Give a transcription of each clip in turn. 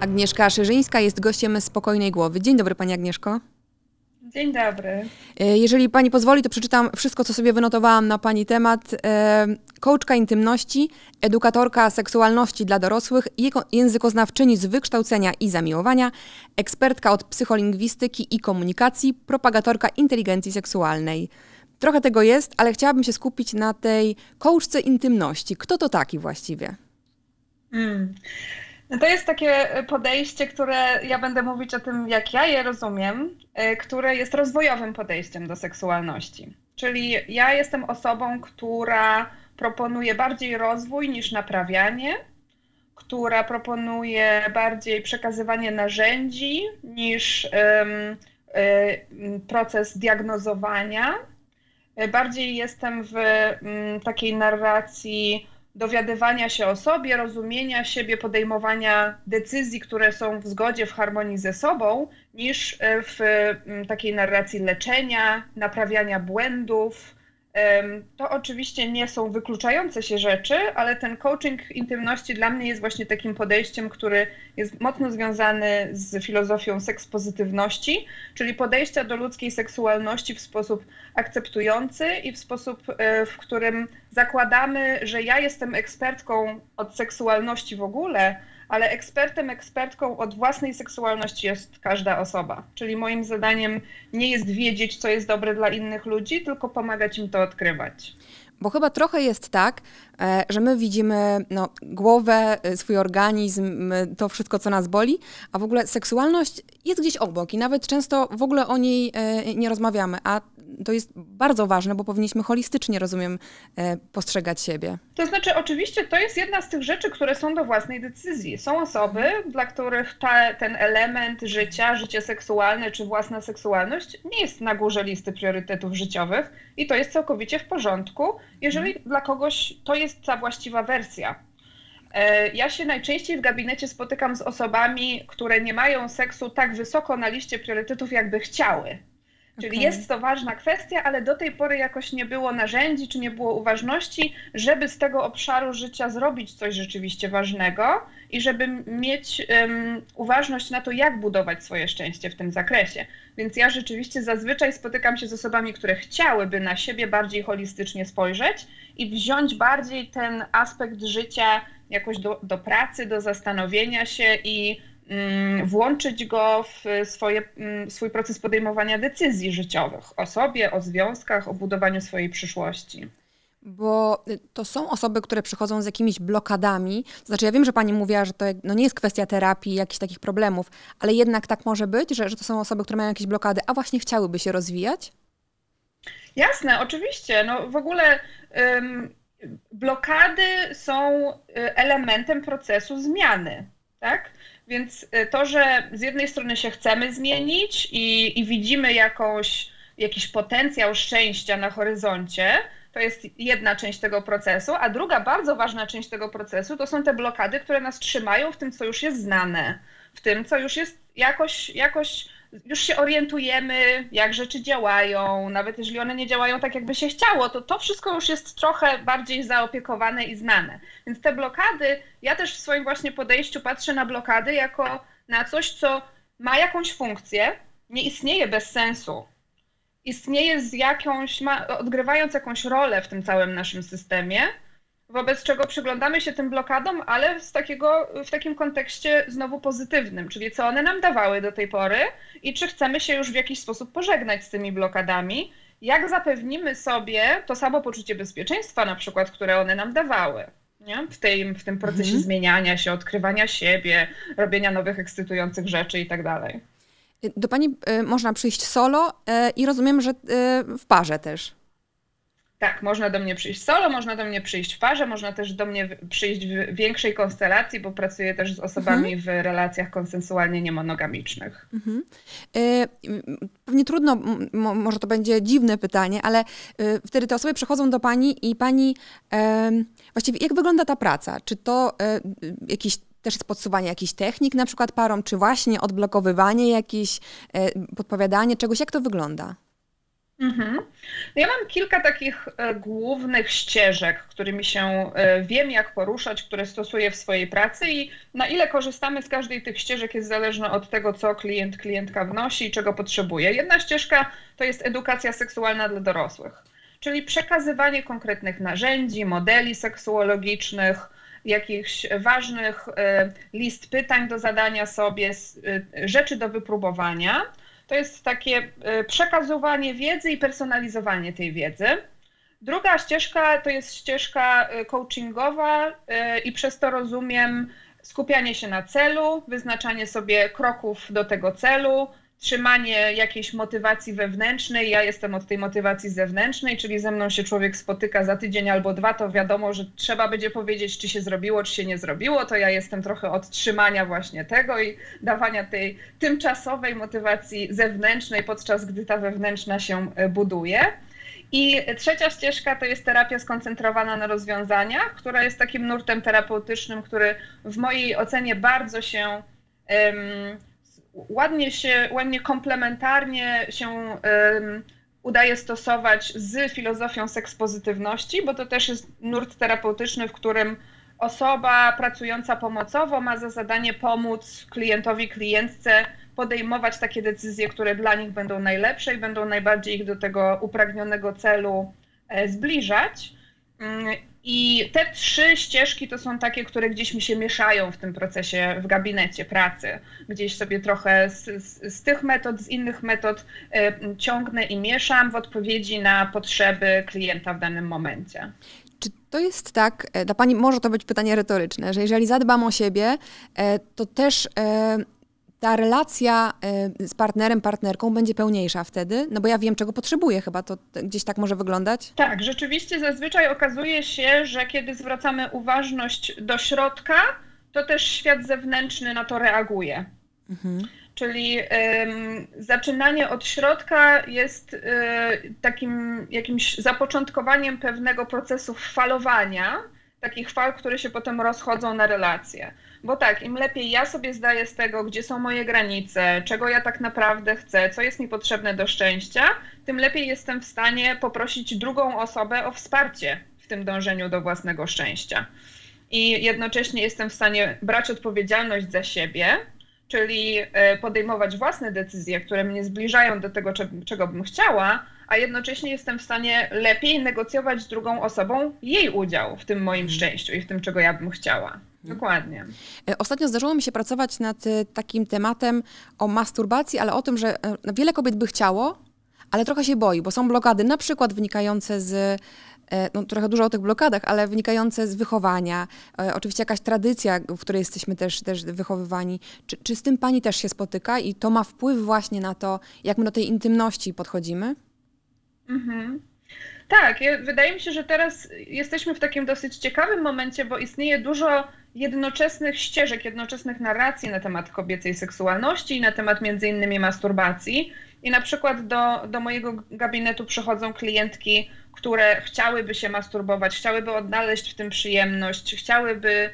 Agnieszka Szerzyńska jest gościem Spokojnej Głowy. Dzień dobry Pani Agnieszko. Dzień dobry. E, jeżeli Pani pozwoli, to przeczytam wszystko, co sobie wynotowałam na Pani temat. E, coachka intymności, edukatorka seksualności dla dorosłych, językoznawczyni z wykształcenia i zamiłowania, ekspertka od psycholingwistyki i komunikacji, propagatorka inteligencji seksualnej. Trochę tego jest, ale chciałabym się skupić na tej coachce intymności. Kto to taki właściwie? Hmm. To jest takie podejście, które ja będę mówić o tym, jak ja je rozumiem, e, które jest rozwojowym podejściem do seksualności. Czyli ja jestem osobą, która proponuje bardziej rozwój niż naprawianie, która proponuje bardziej przekazywanie narzędzi niż um, proces diagnozowania. E, bardziej jestem w takiej narracji dowiadywania się o sobie, rozumienia siebie, podejmowania decyzji, które są w zgodzie, w harmonii ze sobą, niż e, w takiej narracji leczenia, naprawiania błędów, to oczywiście nie są wykluczające się rzeczy, ale ten coaching intymności dla mnie jest właśnie takim podejściem, który jest mocno związany z filozofią sekspozytywności, czyli podejścia do ludzkiej seksualności w sposób akceptujący i w sposób, e, w którym zakładamy, że ja jestem ekspertką od seksualności w ogóle, ale ekspertem, ekspertką od własnej seksualności jest każda osoba. Czyli moim zadaniem nie jest wiedzieć, co jest dobre dla innych ludzi, tylko pomagać im to odkrywać. Bo chyba trochę jest tak, że my widzimy no, głowę, e, swój organizm, to wszystko, co nas boli, a w ogóle seksualność jest gdzieś obok i nawet często w ogóle o niej e, nie rozmawiamy, a to jest bardzo ważne, bo powinniśmy holistycznie, rozumiem, postrzegać siebie. To znaczy, oczywiście to jest jedna z tych rzeczy, które są do własnej decyzji. Są osoby, dla których ta, ten element życia, życie seksualne czy własna seksualność nie jest na górze listy priorytetów życiowych i to jest całkowicie w porządku jeżeli dla kogoś to jest ta właściwa wersja. E, ja się najczęściej w gabinecie spotykam z osobami, które nie mają seksu tak wysoko na liście priorytetów, jakby chciały. Czyli okay. jest to ważna kwestia, ale do tej pory jakoś nie było narzędzi czy nie było uważności, żeby z tego obszaru życia zrobić coś rzeczywiście ważnego i żeby mieć um, uważność na to, jak budować swoje szczęście w tym zakresie. Więc ja rzeczywiście zazwyczaj spotykam się z osobami, które chciałyby na siebie bardziej holistycznie spojrzeć i wziąć bardziej ten aspekt życia jakoś do, do pracy, do zastanowienia się i włączyć go w swoje, mm, swój proces podejmowania decyzji życiowych o sobie, o związkach, o budowaniu swojej przyszłości. Bo y, to są osoby, które przychodzą z jakimiś blokadami. Znaczy, ja wiem, że pani mówiła, że to no nie jest kwestia terapii, jakichś takich problemów, ale jednak tak może być, że, że to są osoby, które mają jakieś blokady, a właśnie chciałyby się rozwijać? Jasne, oczywiście. No w ogóle ym, blokady są y, elementem procesu zmiany, tak? Więc y, to, że z jednej strony się chcemy zmienić i, i widzimy jakąś, jakiś potencjał szczęścia na horyzoncie, to jest jedna część tego procesu, a druga bardzo ważna część tego procesu to są te blokady, które nas trzymają w tym, co już jest znane, w tym, co już jest jakoś, jakoś już się orientujemy, jak rzeczy działają, nawet jeżeli one nie działają tak, jakby się chciało, to to wszystko już jest trochę bardziej zaopiekowane i znane. Więc te blokady, ja też w swoim właśnie podejściu patrzę na blokady jako na coś, co ma jakąś funkcję, nie istnieje bez sensu. Istnieje z jakąś, ma, odgrywając jakąś rolę w tym całym naszym systemie, wobec czego przyglądamy się tym blokadom, ale z takiego, w takim kontekście znowu pozytywnym, czyli co one nam dawały do tej pory i czy chcemy się już w jakiś sposób pożegnać z tymi blokadami, jak zapewnimy sobie to samo poczucie bezpieczeństwa, na przykład, które one nam dawały. Nie? W, tym, w tym procesie mhm. zmieniania się, odkrywania siebie, robienia nowych, ekscytujących rzeczy i tak dalej. Do Pani y, można przyjść solo y, i rozumiem, że y, w parze też. Tak, można do mnie przyjść solo, można do mnie przyjść w parze, można też do mnie przyjść w większej konstelacji, bo pracuję też z osobami mhm. w relacjach konsensualnie niemonogamicznych. Mhm. Pewnie trudno, może to będzie dziwne pytanie, ale e, wtedy te osoby przychodzą do pani i pani, e, właściwie jak wygląda ta praca? Czy to e, jakiś też jest podsuwanie jakichś technik na przykład parom, czy właśnie odblokowywanie jakieś, podpowiadanie czegoś, jak to wygląda? Mhm. No ja mam kilka takich e, głównych ścieżek, którymi się e, wiem, jak poruszać, które stosuję w swojej pracy i na ile korzystamy z każdej tych ścieżek jest zależne od tego, co klient, klientka wnosi i czego potrzebuje. Jedna ścieżka to jest edukacja seksualna dla dorosłych, czyli przekazywanie konkretnych narzędzi, modeli seksuologicznych, jakichś ważnych e, list pytań do zadania sobie, rzeczy do wypróbowania to jest takie e, przekazywanie wiedzy i personalizowanie tej wiedzy. Druga ścieżka to jest ścieżka e, coachingowa e, i przez to rozumiem skupianie się na celu, wyznaczanie sobie kroków do tego celu, trzymanie jakiejś motywacji wewnętrznej. Ja jestem od tej motywacji zewnętrznej, czyli ze mną się człowiek spotyka za tydzień albo dwa, to wiadomo, że trzeba będzie powiedzieć, czy się zrobiło, czy się nie zrobiło. To ja jestem trochę od trzymania właśnie tego i dawania tej tymczasowej motywacji zewnętrznej, podczas gdy ta wewnętrzna się e, buduje. I trzecia ścieżka to jest terapia skoncentrowana na rozwiązaniach, która jest takim nurtem terapeutycznym, który w mojej ocenie bardzo się um, ładnie się, ładnie komplementarnie się um, udaje stosować z filozofią sekspozytywności, bo to też jest nurt terapeutyczny, w którym osoba pracująca pomocowo ma za zadanie pomóc klientowi, klientce podejmować takie decyzje, które dla nich będą najlepsze i będą najbardziej ich do tego upragnionego celu e, zbliżać. I te trzy ścieżki to są takie, które gdzieś mi się mieszają w tym procesie w gabinecie pracy. Gdzieś sobie trochę z, z, z tych metod, z innych metod ciągnę i mieszam w odpowiedzi na potrzeby klienta w danym momencie. Czy to jest tak, e, dla Pani może to być pytanie retoryczne, że jeżeli zadbam o siebie, e, to też ta relacja y, z partnerem, partnerką będzie pełniejsza wtedy? No bo ja wiem, czego potrzebuję, chyba to gdzieś tak może wyglądać? Tak, rzeczywiście zazwyczaj okazuje się, że kiedy zwracamy uważność do środka, to też świat zewnętrzny na to reaguje. Mhm. Czyli zaczynanie od środka jest y, takim jakimś zapoczątkowaniem pewnego procesu falowania, takich fal, które się potem rozchodzą na relacje. Bo tak, im lepiej ja sobie zdaję z tego, gdzie są moje granice, czego ja tak naprawdę chcę, co jest mi potrzebne do szczęścia, tym lepiej jestem w stanie poprosić drugą osobę o wsparcie w tym dążeniu do własnego szczęścia. I jednocześnie jestem w stanie brać odpowiedzialność za siebie, czyli e, podejmować własne decyzje, które mnie zbliżają do tego, czego bym chciała, a jednocześnie jestem w stanie lepiej negocjować z drugą osobą jej udział w tym moim mhm. szczęściu i w tym, czego ja bym chciała. Mhm. Dokładnie. E, ostatnio zdarzyło mi się pracować nad e, takim tematem o masturbacji, ale o tym, że no, wiele kobiet by chciało, ale trochę się boi, bo są blokady, na przykład wynikające z no, trochę dużo o tych blokadach, ale wynikające z wychowania. Oczywiście jakaś tradycja, w której jesteśmy też, też wychowywani. Czy, czy z tym pani też się spotyka i to ma wpływ właśnie na to, jak my do tej intymności podchodzimy? Mhm. Tak, wydaje mi się, że teraz jesteśmy w takim dosyć ciekawym momencie, bo istnieje dużo jednoczesnych ścieżek, jednoczesnych narracji na temat kobiecej seksualności i na temat między innymi masturbacji. I na przykład do, do mojego gabinetu przychodzą klientki, które chciałyby się masturbować, chciałyby odnaleźć w tym przyjemność, chciałyby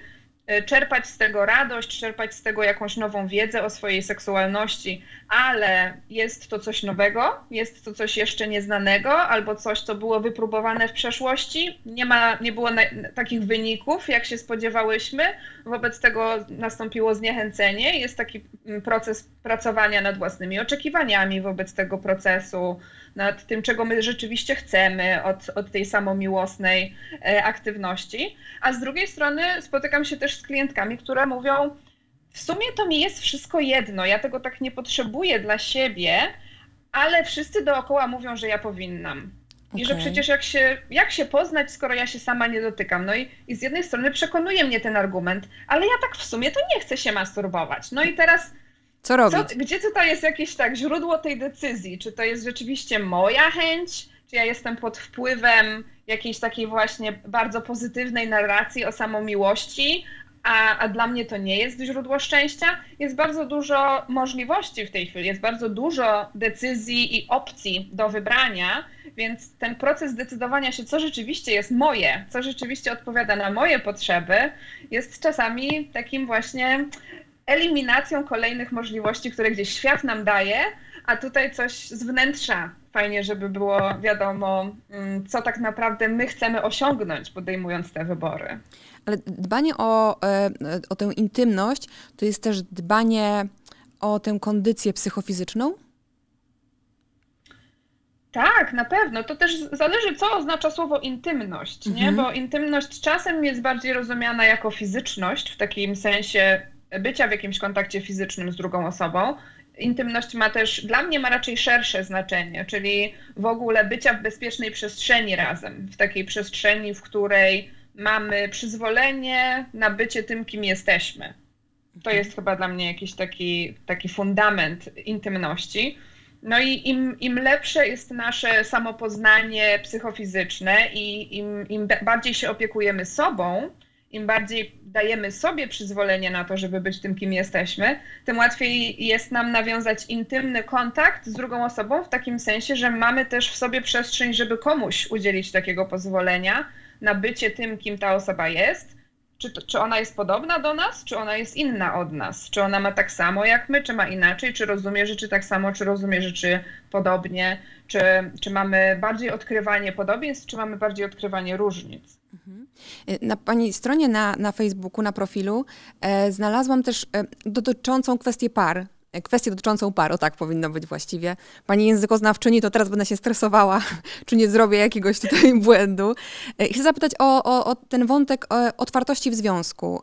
czerpać z tego radość, czerpać z tego jakąś nową wiedzę o swojej seksualności, ale jest to coś nowego, jest to coś jeszcze nieznanego, albo coś, co było wypróbowane w przeszłości, nie, ma, nie było na, takich wyników, jak się spodziewałyśmy, wobec tego nastąpiło zniechęcenie, jest taki mm, proces pracowania nad własnymi oczekiwaniami wobec tego procesu, nad tym, czego my rzeczywiście chcemy od, od tej samomiłosnej e, aktywności. A z drugiej strony spotykam się też z klientkami, które mówią, w sumie to mi jest wszystko jedno, ja tego tak nie potrzebuję dla siebie, ale wszyscy dookoła mówią, że ja powinnam. Okay. I że przecież jak się, jak się poznać, skoro ja się sama nie dotykam. No i, i z jednej strony przekonuje mnie ten argument, ale ja tak w sumie to nie chcę się masturbować. No i teraz co robić? Co, gdzie tutaj jest jakieś tak źródło tej decyzji? Czy to jest rzeczywiście moja chęć? Czy ja jestem pod wpływem jakiejś takiej właśnie bardzo pozytywnej narracji o samomiłości, a, a dla mnie to nie jest źródło szczęścia? Jest bardzo dużo możliwości w tej chwili, jest bardzo dużo decyzji i opcji do wybrania, więc ten proces decydowania się, co rzeczywiście jest moje, co rzeczywiście odpowiada na moje potrzeby, jest czasami takim właśnie eliminacją kolejnych możliwości, które gdzieś świat nam daje, a tutaj coś z wnętrza. Fajnie, żeby było wiadomo, mm, co tak naprawdę my chcemy osiągnąć, podejmując te wybory. Ale dbanie o, e, o tę intymność to jest też dbanie o tę kondycję psychofizyczną? Tak, na pewno. To też zależy, co oznacza słowo intymność, nie? Mhm. Bo intymność czasem jest bardziej rozumiana jako fizyczność, w takim sensie bycia w jakimś kontakcie fizycznym z drugą osobą. Intymność ma też, dla mnie ma raczej szersze znaczenie, czyli w ogóle bycia w bezpiecznej przestrzeni razem, w takiej przestrzeni, w której mamy przyzwolenie na bycie tym, kim jesteśmy. To mhm. jest chyba dla mnie jakiś taki, taki fundament intymności. No i im, im lepsze jest nasze samopoznanie psychofizyczne i im, im bardziej się opiekujemy sobą, im bardziej dajemy sobie przyzwolenie na to, żeby być tym, kim jesteśmy, tym łatwiej jest nam nawiązać intymny kontakt z drugą osobą, w takim sensie, że mamy też w sobie przestrzeń, żeby komuś udzielić takiego pozwolenia na bycie tym, kim ta osoba jest czy, to, czy ona jest podobna do nas, czy ona jest inna od nas? Czy ona ma tak samo jak my, czy ma inaczej? Czy rozumie rzeczy tak samo, czy rozumie rzeczy podobnie? Czy, czy mamy bardziej odkrywanie podobieństw, czy mamy bardziej odkrywanie różnic? Mhm. Na Pani stronie na, na Facebooku, na profilu, e, znalazłam też e, dotyczącą kwestię par kwestię dotyczącą par, o tak powinno być właściwie. Pani językoznawczyni, to teraz będę się stresowała, czy nie zrobię jakiegoś tutaj błędu. E, chcę zapytać o, o, o ten wątek e, otwartości w związku.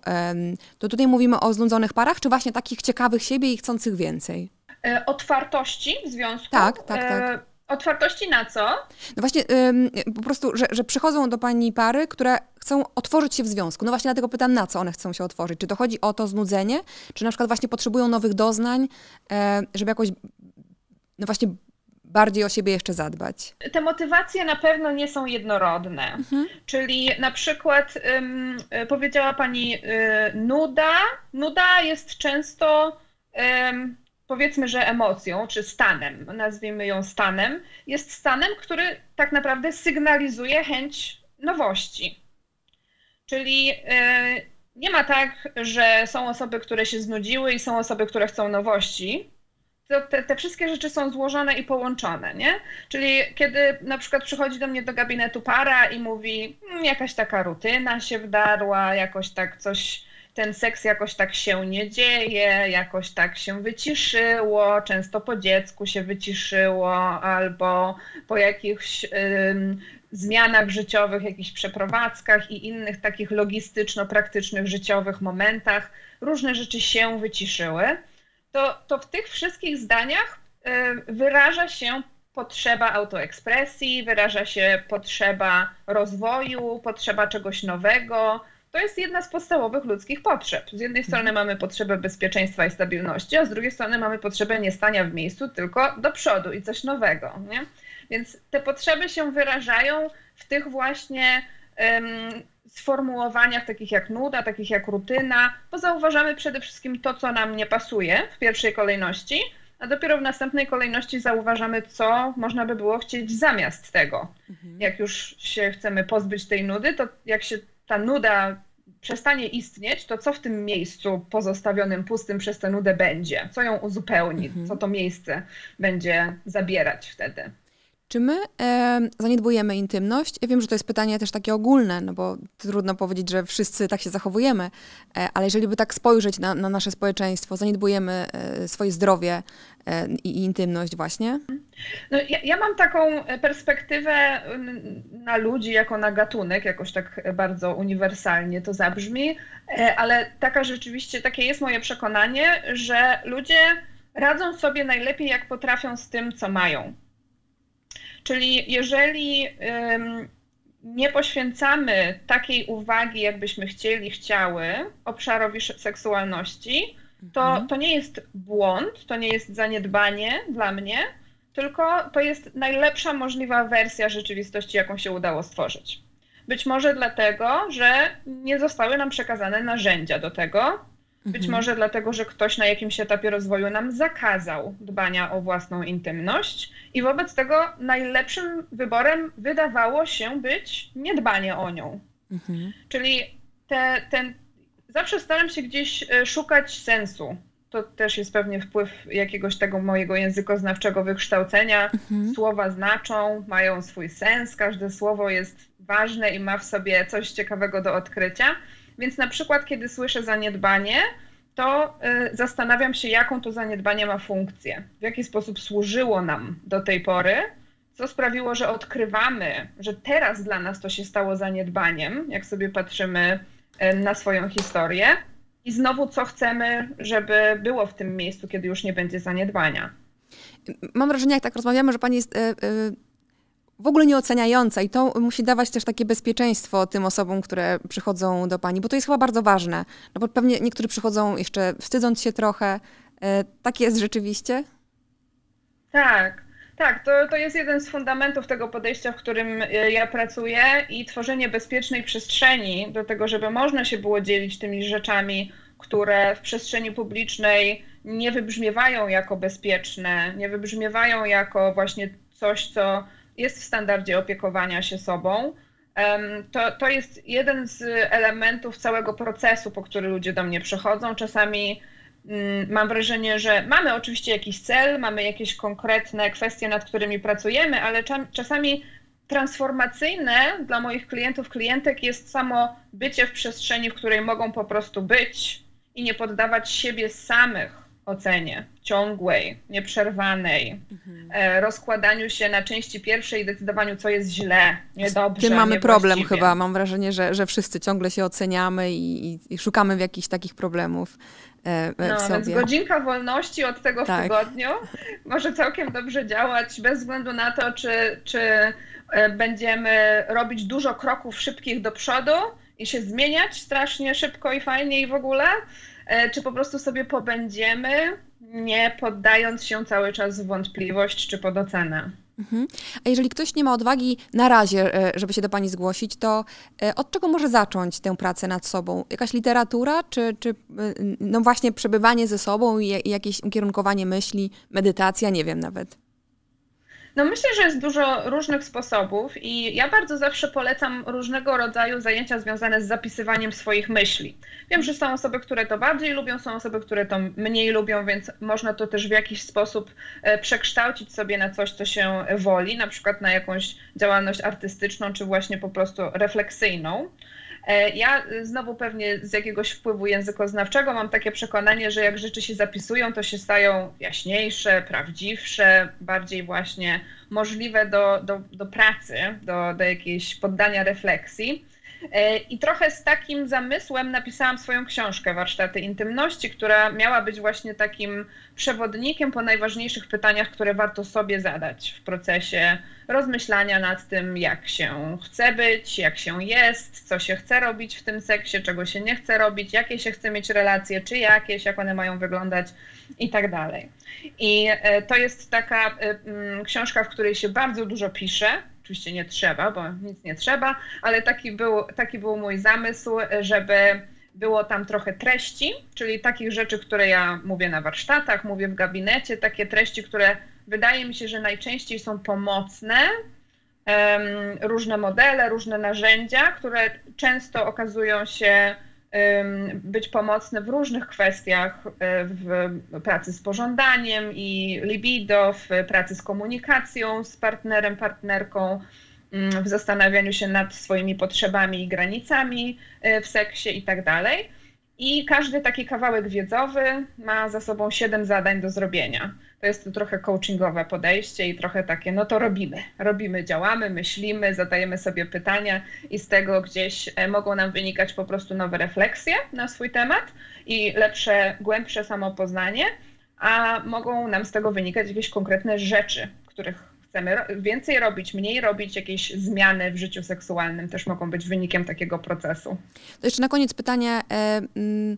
To tutaj mówimy o znudzonych parach, czy właśnie takich ciekawych siebie i chcących więcej? E, otwartości w związku? Tak, tak, tak. Otwartości na co? No właśnie, po prostu, że, że przychodzą do pani pary, które chcą otworzyć się w związku. No właśnie dlatego pytam, na co one chcą się otworzyć. Czy to chodzi o to znudzenie, czy na przykład właśnie potrzebują nowych doznań, e, żeby jakoś, no właśnie bardziej o siebie jeszcze zadbać? Te motywacje na pewno nie są jednorodne. Mhm. Czyli na przykład um, powiedziała pani y, nuda. Nuda jest często um, powiedzmy, że emocją, czy stanem, nazwijmy ją stanem, jest stanem, który tak naprawdę sygnalizuje chęć nowości. Czyli e, nie ma tak, że są osoby, które się znudziły i są osoby, które chcą nowości. Te, te wszystkie rzeczy są złożone i połączone, nie? Czyli kiedy na przykład przychodzi do mnie do gabinetu para i mówi, mmm, jakaś taka rutyna się wdarła, jakoś tak coś ten seks jakoś tak się nie dzieje, jakoś tak się wyciszyło, często po dziecku się wyciszyło, albo po jakichś zmianach życiowych, jakichś przeprowadzkach i innych takich logistyczno-praktycznych, życiowych momentach, różne rzeczy się wyciszyły, to, to w tych wszystkich zdaniach wyraża się potrzeba autoekspresji, wyraża się potrzeba rozwoju, potrzeba czegoś nowego, to jest jedna z podstawowych ludzkich potrzeb. Z jednej strony mhm. mamy potrzebę bezpieczeństwa i stabilności, a z drugiej strony mamy potrzebę nie stania w miejscu, tylko do przodu i coś nowego. Nie? Więc te potrzeby się wyrażają w tych właśnie um, sformułowaniach takich jak nuda, takich jak rutyna, bo zauważamy przede wszystkim to, co nam nie pasuje w pierwszej kolejności, a dopiero w następnej kolejności zauważamy, co można by było chcieć zamiast tego. Mhm. Jak już się chcemy pozbyć tej nudy, to jak się ta nuda przestanie istnieć, to co w tym miejscu pozostawionym pustym przez tę nudę będzie? Co ją uzupełni? Mhm. Co to miejsce będzie zabierać wtedy? Czy my e, zaniedbujemy intymność? Ja wiem, że to jest pytanie też takie ogólne, no bo trudno powiedzieć, że wszyscy tak się zachowujemy, e, ale jeżeli by tak spojrzeć na, na nasze społeczeństwo, zaniedbujemy e, swoje zdrowie i intymność właśnie? No, ja, ja, mam taką perspektywę na ludzi jako na gatunek, jakoś tak bardzo uniwersalnie to zabrzmi, e, ale taka rzeczywiście, takie jest moje przekonanie, że ludzie radzą sobie najlepiej, jak potrafią z tym, co mają. Czyli jeżeli nie poświęcamy takiej uwagi, jakbyśmy chcieli, chciały obszarowi seksualności, to, mhm. to nie jest błąd, to nie jest zaniedbanie dla mnie, tylko to jest najlepsza możliwa wersja rzeczywistości, jaką się udało stworzyć. Być może dlatego, że nie zostały nam przekazane narzędzia do tego, być mhm. może dlatego, że ktoś na jakimś etapie rozwoju nam zakazał dbania o własną intymność, i wobec tego najlepszym wyborem wydawało się być niedbanie o nią. Mhm. Czyli te, ten, zawsze staram się gdzieś e, szukać sensu to też jest pewnie wpływ jakiegoś tego mojego językoznawczego wykształcenia. Mhm. Słowa znaczą, mają swój sens, każde słowo jest ważne i ma w sobie coś ciekawego do odkrycia. Więc na przykład, kiedy słyszę zaniedbanie, to y, zastanawiam się, jaką to zaniedbanie ma funkcję, w jaki sposób służyło nam do tej pory, co sprawiło, że odkrywamy, że teraz dla nas to się stało zaniedbaniem, jak sobie patrzymy na swoją historię, i znowu co chcemy, żeby było w tym miejscu, kiedy już nie będzie zaniedbania. Mam wrażenie, jak tak rozmawiamy, że pani jest. Yy, yy w ogóle nieoceniająca i to musi dawać też takie bezpieczeństwo tym osobom, które przychodzą do pani, bo to jest chyba bardzo ważne. No bo pewnie niektórzy przychodzą jeszcze wstydząc się trochę. E, tak jest rzeczywiście? Tak. Tak, to, to jest jeden z fundamentów tego podejścia, w którym e, ja pracuję i tworzenie bezpiecznej przestrzeni do tego, żeby można się było dzielić tymi rzeczami, które w przestrzeni publicznej nie wybrzmiewają jako bezpieczne, nie wybrzmiewają jako właśnie coś, co jest w standardzie opiekowania się sobą. To, to jest jeden z elementów całego procesu, po który ludzie do mnie przychodzą. Czasami mam wrażenie, że mamy oczywiście jakiś cel, mamy jakieś konkretne kwestie, nad którymi pracujemy, ale czasami transformacyjne dla moich klientów, klientek jest samo bycie w przestrzeni, w której mogą po prostu być i nie poddawać siebie samych ocenie ciągłej, nieprzerwanej, mhm. E, rozkładaniu się na części pierwszej i decydowaniu, co jest źle, niedobrze. Z tym mamy problem chyba. Mam wrażenie, że, że wszyscy ciągle się oceniamy i, i, szukamy w jakichś takich problemów. E, no, sobie. więc godzinka wolności od tego tak. w tygodniu może całkiem dobrze działać, bez względu na to, czy, czy e, będziemy robić dużo kroków szybkich do przodu i się zmieniać strasznie szybko i fajnie i w ogóle, czy po prostu sobie pobędziemy, nie poddając się cały czas w wątpliwość czy pod ocenę. Mhm. A jeżeli ktoś nie ma odwagi na razie, e, żeby się do Pani zgłosić, to e, od czego może zacząć tę pracę nad sobą? Jakaś literatura, czy, czy no właśnie przebywanie ze sobą i jakieś ukierunkowanie myśli, medytacja, nie wiem nawet? No myślę, że jest dużo różnych sposobów i ja bardzo zawsze polecam różnego rodzaju zajęcia związane z zapisywaniem swoich myśli. Wiem, że są osoby, które to bardziej lubią, są osoby, które to mniej lubią, więc można to też w jakiś sposób e, przekształcić sobie na coś, co się woli, na przykład na jakąś działalność artystyczną, czy właśnie po prostu refleksyjną. E, ja znowu pewnie z jakiegoś wpływu językoznawczego mam takie przekonanie, że jak rzeczy się zapisują, to się stają jaśniejsze, prawdziwsze, bardziej właśnie możliwe do, do, do pracy, do, do jakiejś poddania refleksji. E, I trochę z takim zamysłem napisałam swoją książkę Warsztaty Intymności, która miała być właśnie takim przewodnikiem po najważniejszych pytaniach, które warto sobie zadać w procesie rozmyślania nad tym, jak się chce być, jak się jest, co się chce robić w tym seksie, czego się nie chce robić, jakie się chce mieć relacje, czy jakieś, jak one mają wyglądać i tak dalej. I e, to jest taka e, książka, w której się bardzo dużo pisze, oczywiście nie trzeba, bo nic nie trzeba, ale taki był, taki był mój zamysł, żeby było tam trochę treści, czyli takich rzeczy, które ja mówię na warsztatach, mówię w gabinecie, takie treści, które wydaje mi się, że najczęściej są pomocne. Różne modele, różne narzędzia, które często okazują się być pomocne w różnych kwestiach e, w pracy z pożądaniem i libido, w pracy z komunikacją z partnerem, partnerką, mm, w zastanawianiu się nad swoimi potrzebami i granicami e, w seksie i tak. I każdy taki kawałek wiedzowy ma za sobą siedem zadań do zrobienia. To jest to trochę coachingowe podejście i trochę takie, no to robimy. Robimy, działamy, myślimy, zadajemy sobie pytania i z tego gdzieś e, mogą nam wynikać po prostu nowe refleksje na swój temat i lepsze, głębsze samopoznanie, a mogą nam z tego wynikać jakieś konkretne rzeczy, których chcemy więcej robić, mniej robić, jakieś zmiany w życiu seksualnym też mogą być wynikiem takiego procesu. To jeszcze na koniec pytanie. E, mm,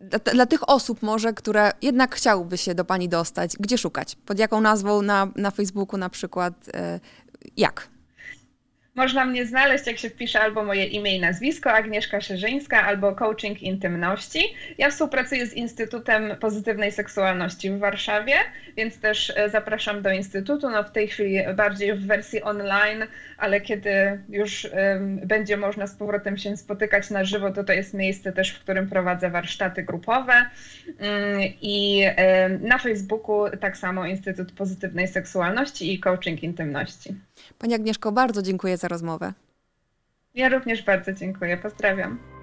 dla, dla, tych osób może, które jednak chciałyby się do Pani dostać, gdzie szukać? Pod jaką nazwą na, na Facebooku na przykład? E, jak? Można mnie znaleźć, jak się wpisze albo moje imię i nazwisko, Agnieszka Szerzyńska, albo coaching intymności. Ja współpracuję z Instytutem Pozytywnej Seksualności w Warszawie, więc też e, zapraszam do Instytutu. No w tej chwili bardziej w wersji online, ale kiedy już um, będzie można z powrotem się spotykać na żywo, to to jest miejsce też, w którym prowadzę warsztaty grupowe. Um, I um, na Facebooku tak samo Instytut Pozytywnej Seksualności i coaching intymności. Pani Agnieszko, bardzo dziękuję za rozmowę. Ja również bardzo dziękuję. Pozdrawiam.